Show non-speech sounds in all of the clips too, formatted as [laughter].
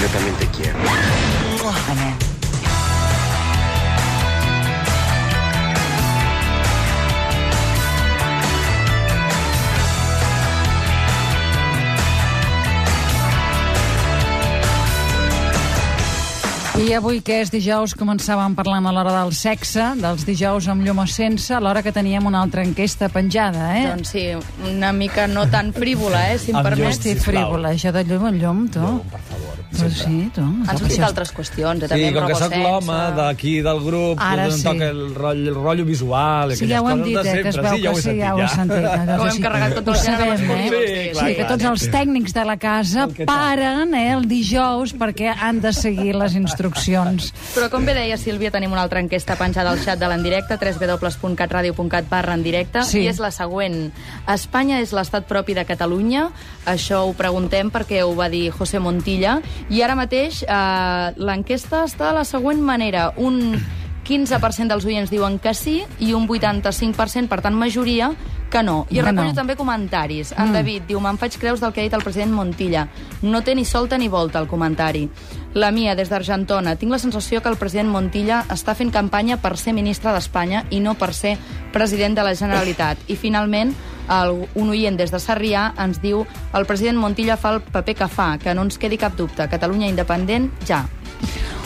Yo también te quiero. Anem. I avui, que és dijous, començàvem parlant a l'hora del sexe, dels dijous amb llum o sense, a l'hora que teníem una altra enquesta penjada, eh? Doncs sí, una mica no tan frívola, eh, si em Amb llum, permets. Sisplau. frívola, això de llum en llum, tu. Llum, per favor. Però sempre. sí, tu. Això- sortit altres qüestions, eh, també Sí, com que sóc l'home d'aquí del grup, Ara doncs sí. toca el rotllo, el rotllo visual, Sí, aquelles ja ho hem coses dit, de eh, que es sempre. veu sí, ja ho que sí, sentit, ja ho he sentit. Allò Ho que hem carregat amb els sabem, eh? Sí, sí, clar, Sí, que tots els tècnics de la casa El que paren eh, el dijous perquè han de seguir les instruccions. Però com bé deia Sílvia, tenim una altra enquesta penjada al xat de l'endirecte, www.catradio.cat barra en directe, Sí. i és la següent. Espanya és l'estat propi de Catalunya? Això ho preguntem perquè ho va dir José Montilla, i ara mateix eh, l'enquesta està de la següent manera. Un 15% dels oients diuen que sí i un 85%, per tant majoria, que no. I Que recullo no. també comentaris. En Mm. David diu, me'n faig creus del que ha dit el president Montilla. No té ni solta ni volta el comentari. La Mia, des d'Argentona, tinc la sensació que el president Montilla està fent campanya per ser ministre d'Espanya i no per ser president de la Generalitat. I finalment, el, un oient des de Sarrià ens diu el president Montilla fa el paper que fa, que no ens quedi cap dubte. Catalunya independent, ja.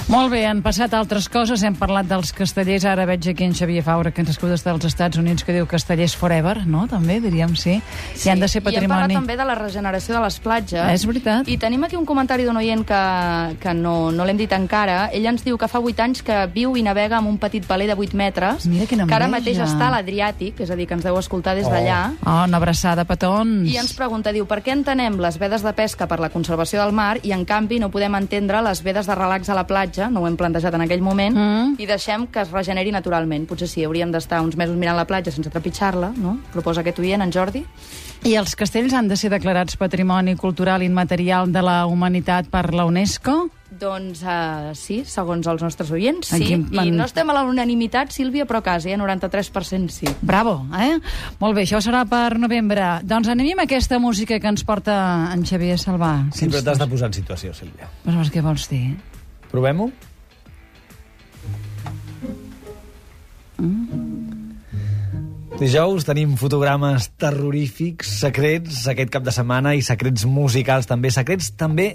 Molt bé, han passat altres coses, hem parlat dels castellers, ara veig aquí en Xavier Faura, que ens escolta des dels Estats Units, que diu castellers forever, no? També, diríem, sí. I han de ser I hem parlat patrimoni. també de la regeneració de les platges. És veritat. I tenim aquí un comentari d'un oient que, que no, no l'hem dit encara. Ell ens diu que fa 8 anys que viu i navega amb un petit paler de 8 metres, Mira quina que ara mateix està a l'Adriàtic, és a dir, que ens deu escoltar des Oh. d'allà. Oh, una abraçada, petons. I ens pregunta, diu, per què entenem les vedes de pesca per la conservació del mar i, en canvi, no podem entendre les vedes de relax a la platja, no ho hem plantejat en aquell moment, Mm. i deixem que es regeneri naturalment. Potser sí, hauríem d'estar uns mesos mirant la platja sense trepitjar-la, no? Proposa aquest oient, en Jordi. I els castells han de ser declarats Patrimoni Cultural Immaterial de la Humanitat per la UNESCO? Doncs uh, sí, segons els nostres oients, En sí. quin- I no estem a la unanimitat, Sílvia, però quasi, eh? 93% sí. Bravo, eh? Molt bé, això serà per novembre. Doncs anem amb aquesta música que ens porta en Xavier Salvà. Sí, però t'has de posar en situació, Sílvia. Però què vols dir? Provem-ho? Mm. Dijous tenim fotogrames terrorífics, secrets aquest cap de setmana i secrets musicals també, secrets també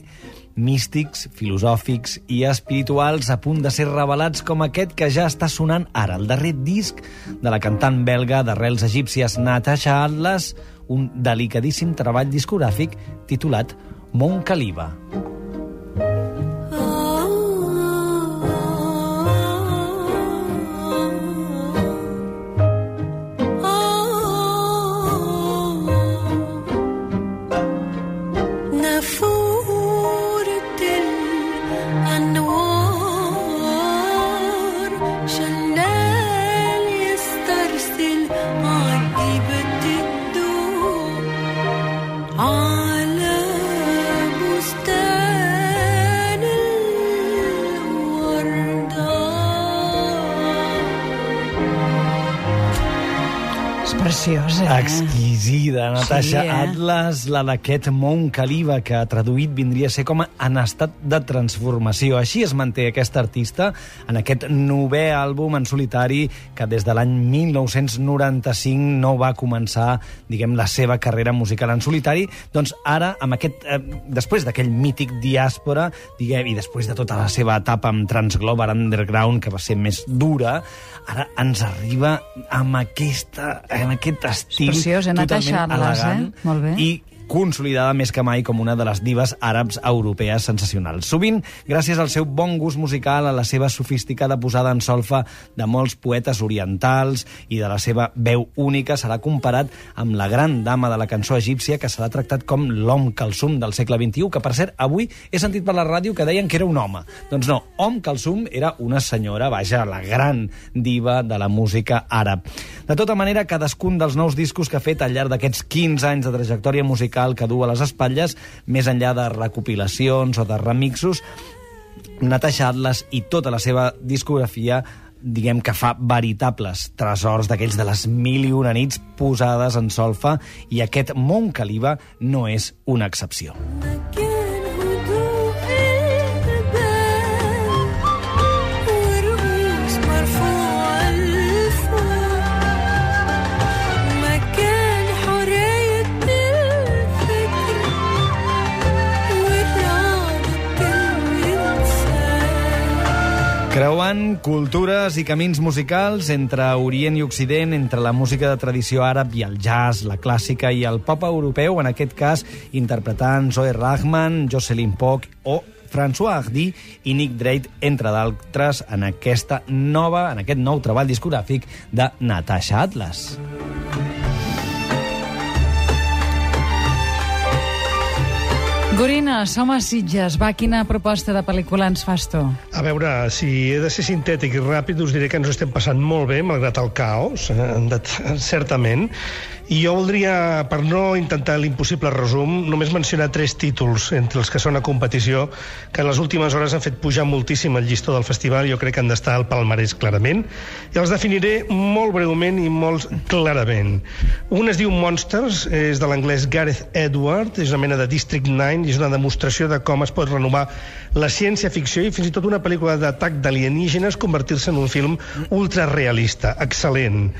místics, filosòfics i espirituals a punt de ser revelats com aquest que ja està sonant ara, el darrer disc de la cantant belga d'arrels egípcies Natasha Atlas, un delicadíssim treball discogràfic titulat Mon Caliba. Mon Caliba. És preciós, eh? Exquisida, Natasha Sí, eh? Atlas, la d'aquest Mont Caliba, que traduït vindria a ser com en estat de transformació. Així es manté aquest artista en aquest novè àlbum en solitari que des de l'any 1995 no va començar, diguem, la seva carrera musical en solitari. Doncs ara, amb aquest, eh, després d'aquell mític diàspora, diguem, i després de tota la seva etapa amb Transglobal Underground, que va ser més dura, ara ens arriba amb aquesta amb aquest estil preciós, eh, Atlas, eh? elegant Molt bé. i consolidada més que mai com una de les dives àrabs europees sensacionals. Sovint, gràcies al seu bon gust musical, a la seva sofisticada posada en solfa de molts poetes orientals i de la seva veu única, serà comparat amb la gran dama de la cançó egípcia que serà tractat com l'hom calçum del segle XXI, que, per cert, avui he sentit per la ràdio que deien que era un home. Doncs no, Om Kalsum era una senyora, vaja, la gran diva de la música àrab. De tota manera, cadascun dels nous discos que ha fet al llarg d'aquests 15 anys de trajectòria musical musical que du a les espatlles, més enllà de recopilacions o de remixos, Natasha Atlas i tota la seva discografia diguem que fa veritables tresors d'aquells de les mil i una nits posades en solfa i aquest Mont Caliba no és una excepció. Again. Cultures i camins musicals entre Orient i Occident, entre la música de tradició àrab i el jazz, la clàssica i el pop europeu, en aquest cas interpretant Zoe Rahman, Jocelyn Poch o François Hardy i Nick Drake, entre d'altres, en aquesta nova, en aquest nou treball discogràfic de Natasha Atlas. Gorina, som a Sitges. Va, quina proposta de pel·lícula ens fas tu? A veure, si he de ser sintètic i ràpid, us diré que ens estem passant molt bé, malgrat el caos, eh, certament. I jo voldria, per no intentar l'impossible resum, només mencionar tres títols entre els que són a competició, que en les últimes hores han fet pujar moltíssim el llistó del festival, jo crec que han d'estar al palmarès clarament, i els definiré molt breument i molt clarament. Un es diu Monsters, és de l'anglès Gareth Edward, és una mena de District 9, i és una demostració de com es pot renovar la ciència-ficció i fins i tot una pel·lícula d'atac d'alienígenes convertir-se en un film ultrarealista, excel·lent.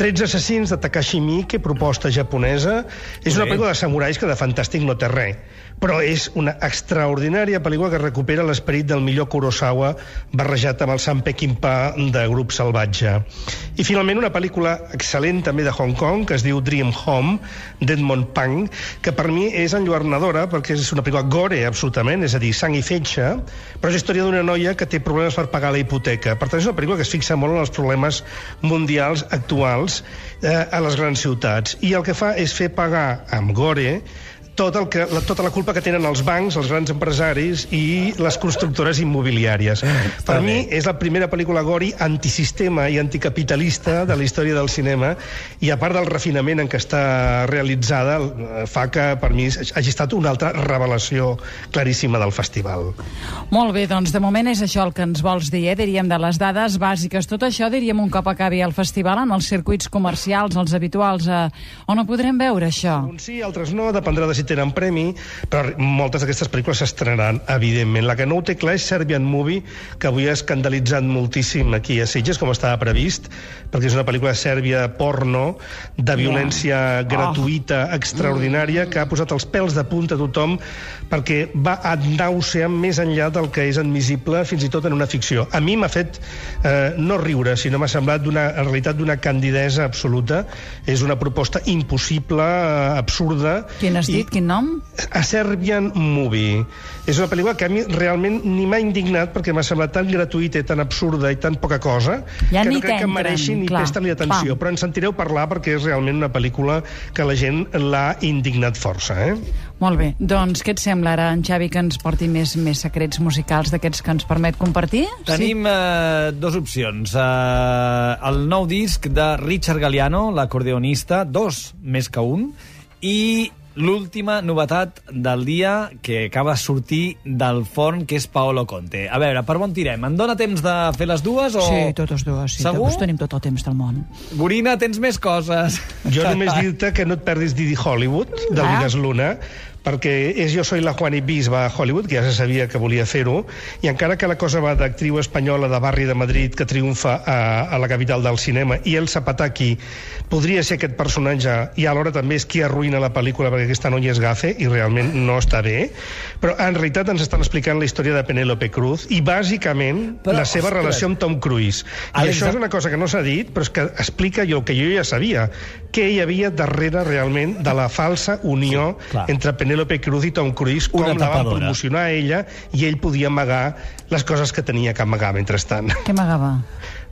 13 assassins de Takashi Miike, proposta japonesa. És una pel·lícula de samurais que de fantàstic no té res, però és una extraordinària pel·lícula que recupera l'esperit del millor Kurosawa barrejat amb el Sam Peckinpah de Grup Salvatge. I finalment una pel·lícula excel·lent també de Hong Kong que es diu Dream Home d'Edmond Pang, que per mi és enlluernadora perquè és una pel·lícula gore absolutament, és a dir, sang i fetge, però és història d'una noia que té problemes per pagar la hipoteca. Per tant, és una pel·lícula que es fixa molt en els problemes mundials actuals eh, a les grans ciutats. I el que fa és fer pagar amb gore tot el que, la, tota la culpa que tenen els bancs, els grans empresaris i les constructores immobiliàries. Per bé. mi és la primera pel·lícula gori antisistema i anticapitalista de la història del cinema i a part del refinament en què està realitzada eh, fa que per mi hagi estat una altra revelació claríssima del festival. Molt bé, doncs de moment és això el que ens vols dir, eh? diríem, de les dades bàsiques. Tot això, diríem, un cop acabi el festival, en els circuits comercials, els habituals, eh, on ho podrem veure, això? Uns sí, altres no, dependrà de si tenen premi, però moltes d'aquestes pel·lícules s'estrenaran, evidentment. La que no ho té clar és Serbian Movie, que avui ha escandalitzat moltíssim aquí a Sitges, com estava previst, perquè és una pel·lícula de Sèrbia porno, de violència gratuïta extraordinària, que ha posat els pèls de punta a tothom perquè va a nausear més enllà del que és admissible, fins i tot en una ficció. A mi m'ha fet eh, no riure, sinó m'ha semblat d'una, realitat d'una candidesa absoluta. És una proposta impossible, eh, absurda. Quin has i- dit? Quin nom? a Serbian Movie. És una pel·lícula que a mi realment ni m'ha indignat perquè m'ha semblat tan gratuïta i tan absurda i tan poca cosa Ja que ni no crec que mereixi ni clar, presta-li atenció. clar. Però en sentireu parlar perquè és realment una pel·lícula que la gent l'ha indignat força. Eh? Molt bé, doncs què et sembla ara, en Xavi, que ens porti més, més secrets musicals d'aquests que ens permet compartir? Tenim eh, dues opcions. Eh, el nou disc de Richard Galliano, l'acordeonista, dos més que un, i l'última novetat del dia que acaba de sortir del forn, que és Paolo Conte. A veure, per on tirem? En dona temps de fer les dues o... Sí, totes dues, sí. Segur? Tenim tot el temps del món. Gorina, tens més coses. Jo [laughs] només dir-te que no et perdis Didi Hollywood, del Ah. Luna, perquè és Jo soy la Juani Bis va a Hollywood, que ja se sabia que volia fer-ho, i encara que la cosa va d'actriu espanyola de barri de Madrid que triomfa a, a la capital del cinema, i el Zapataki podria ser aquest personatge, i alhora també és qui arruïna la pel·lícula perquè aquesta noia és gafe, i realment no està bé, però en realitat ens estan explicant la història de Penélope Cruz, i bàsicament Però, la seva ostres. relació amb Tom Cruise. I això és una cosa que no s'ha dit, però és que explica jo el que jo ja sabia, què hi havia darrere realment de la falsa unió Sí, clar. entre Penélope Cruz i Tom Cruise, com Una la van tapadora. promocionar a ella i ell podia amagar les coses que tenia que amagar mentrestant. Què m'agava?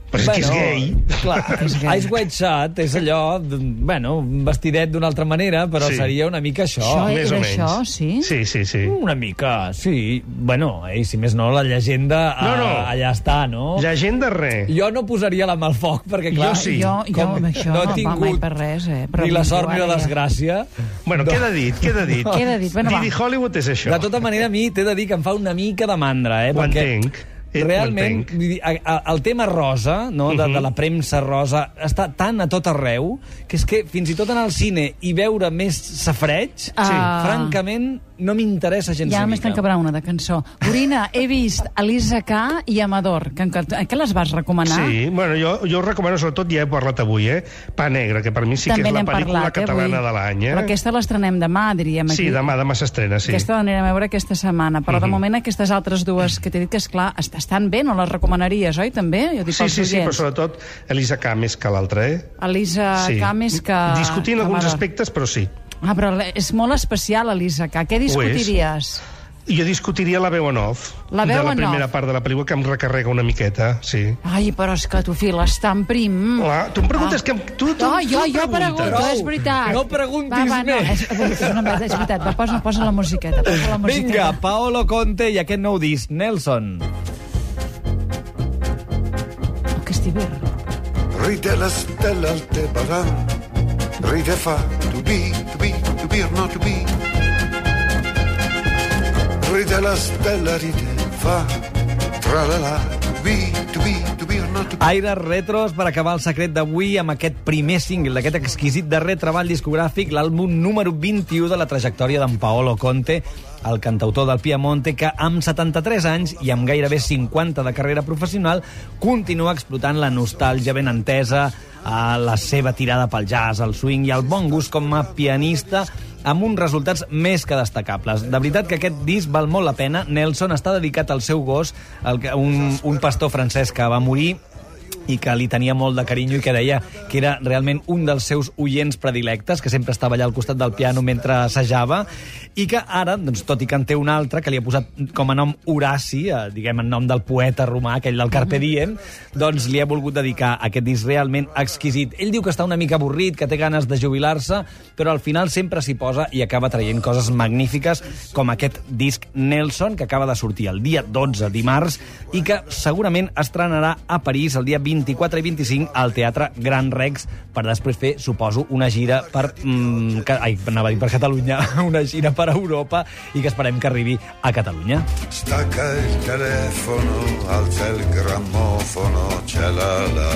Però és que és gay. Clar, [laughs] És gay. Ice White Shot és allò, bueno, un vestidet d'una altra manera, però Sí. seria una mica això. Això Més era o menys. això, sí? Sí, sí, sí. Una mica, sí. Bueno, eh, si més no, la llegenda No, no. eh, allà està, no? Llegenda res. Jo no posaria la mà al foc, perquè clar... Jo sí. Jo, jo amb això no he no, va tingut mai per res, eh? Però ni la sort ni la desgràcia. Bueno, queda dit, queda dit. Queda dit, bueno, va. Didi Hollywood és això. De tota manera, a mi t'he de dir que em fa una mica de mandra, eh? Ho perquè entenc. Realment, vull dir, a- a- el tema rosa, no, de, Mhm. de la premsa rosa, està tan a tot arreu que és que fins i tot anar al cine i veure més safreig, Ah. francament, no m'interessa gens Ja ni m'és mica. tancar una de cançó. Corina, he vist Elisa K i Amador. Que, que, que les vas recomanar? Sí, bueno, jo, jo us recomano, sobretot, ja he parlat avui, eh? Pa Negra, que per mi sí També que és la pel·lícula parlat, eh, catalana avui. de l'any, eh? Però aquesta l'estrenem demà, diríem. Sí, aquí. demà, demà s'estrena, sí. Aquesta l'anirem a veure aquesta setmana. Però, de Mhm. moment, aquestes altres dues que t'he dit que, és clar, estan bé, no les recomanaries, oi, també? Jo dic Sí, sí, sí, però sobretot Elisa K més que l'altra, eh? Elisa sí. K més que... Discutint que alguns Amador. aspectes, però sí. Ah, però és molt especial, Elisa K. Què discutiries? Jo discutiria la veu en off. La veu de la primera off. part de la pel·lícula, que em recarrega una miqueta, sí. Ai, però és que tu files tan prim. Clar, tu em preguntes Ah. que... em- Tu, tu, No, tu jo, em jo pregunto, preguntes. és veritat. No preguntis va, va, no, més. és, és, una, és veritat, va, posa, posa la musiqueta, posa la musiqueta. Vinga, Paolo Conte i aquest nou disc, Nelson. Oh, que estic bé. Ride la stella ride fa to be, to be, to be or not to be. Ride la stella, ride fa, tra la la, to be, to be, to be or not to be. Aires retros per acabar el secret d'avui amb aquest primer single d'aquest exquisit darrer treball discogràfic, l'àlbum número 21 de la trajectòria d'en Paolo Conte, el cantautor del Piemonte, que amb 73 anys i amb gairebé 50 de carrera professional continua explotant la nostàlgia ben entesa, a la seva tirada pel jazz, el swing i el bon gust com a pianista amb uns resultats més que destacables. De veritat que aquest disc val molt la pena. Nelson està dedicat al seu gos, el, un, un pastor francès que va morir i que li tenia molt de carinyo i que deia que era realment un dels seus oients predilectes, que sempre estava allà al costat del piano mentre assajava, i que ara, doncs, tot i que en té un altre, que li ha posat com a nom Horaci, eh, diguem en nom del poeta romà, aquell del Carpe Diem, doncs li ha volgut dedicar aquest disc realment exquisit. Ell diu que està una mica avorrit, que té ganes de jubilar-se, però al final sempre s'hi posa i acaba traient coses magnífiques, com aquest disc Nelson, que acaba de sortir el dia 12, dimarts, i que segurament estrenarà a París el dia 24 i 25 al Teatre Gran Rex, per després fer, suposo, una gira per... Mm, ca- ai, anava a dir per Catalunya, [laughs] una gira per Europa, i que esperem que arribi a Catalunya. Stacca il telefono, alza il grammofono, c'è la la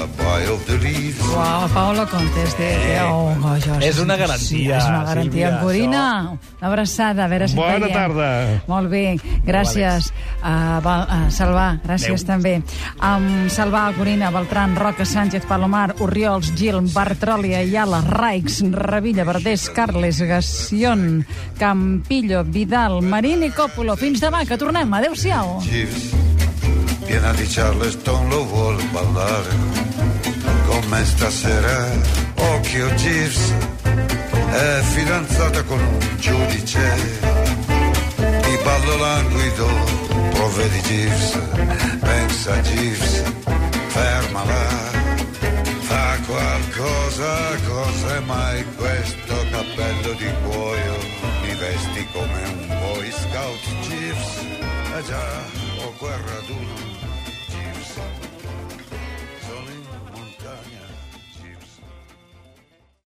the Leaves. Uau, Paolo Contes, de... de oh, oh, jo, És una garantia, Sí, és una garantia. Sílvia, Corina, una abraçada, a veure si Bona veiem. tarda. Molt bé, gràcies. Uh, Val, uh, Salvà, gràcies Adéu. també. Um, Salvà, Corina, Beltran, Roca, Sánchez, Palomar, Oriols, Gil, Bartroli, Ayala, Raix, Revilla, Verdés, Carles, Gassion, Campillo, Vidal, Marín i Còpolo. Fins demà, que tornem. Adéu-siau. Piena di Charleston lo vuol ballare con me stasera. Occhio Jeeves, è fidanzata con un giudice. Di ballo languido, provvedi Jeeves, pensa Jeeves, fermala. Fa qualcosa, cos'è mai questo cappello di cuoio? Mi vesti come un boy scout Jeeves. Eh già, ho guerra d'uno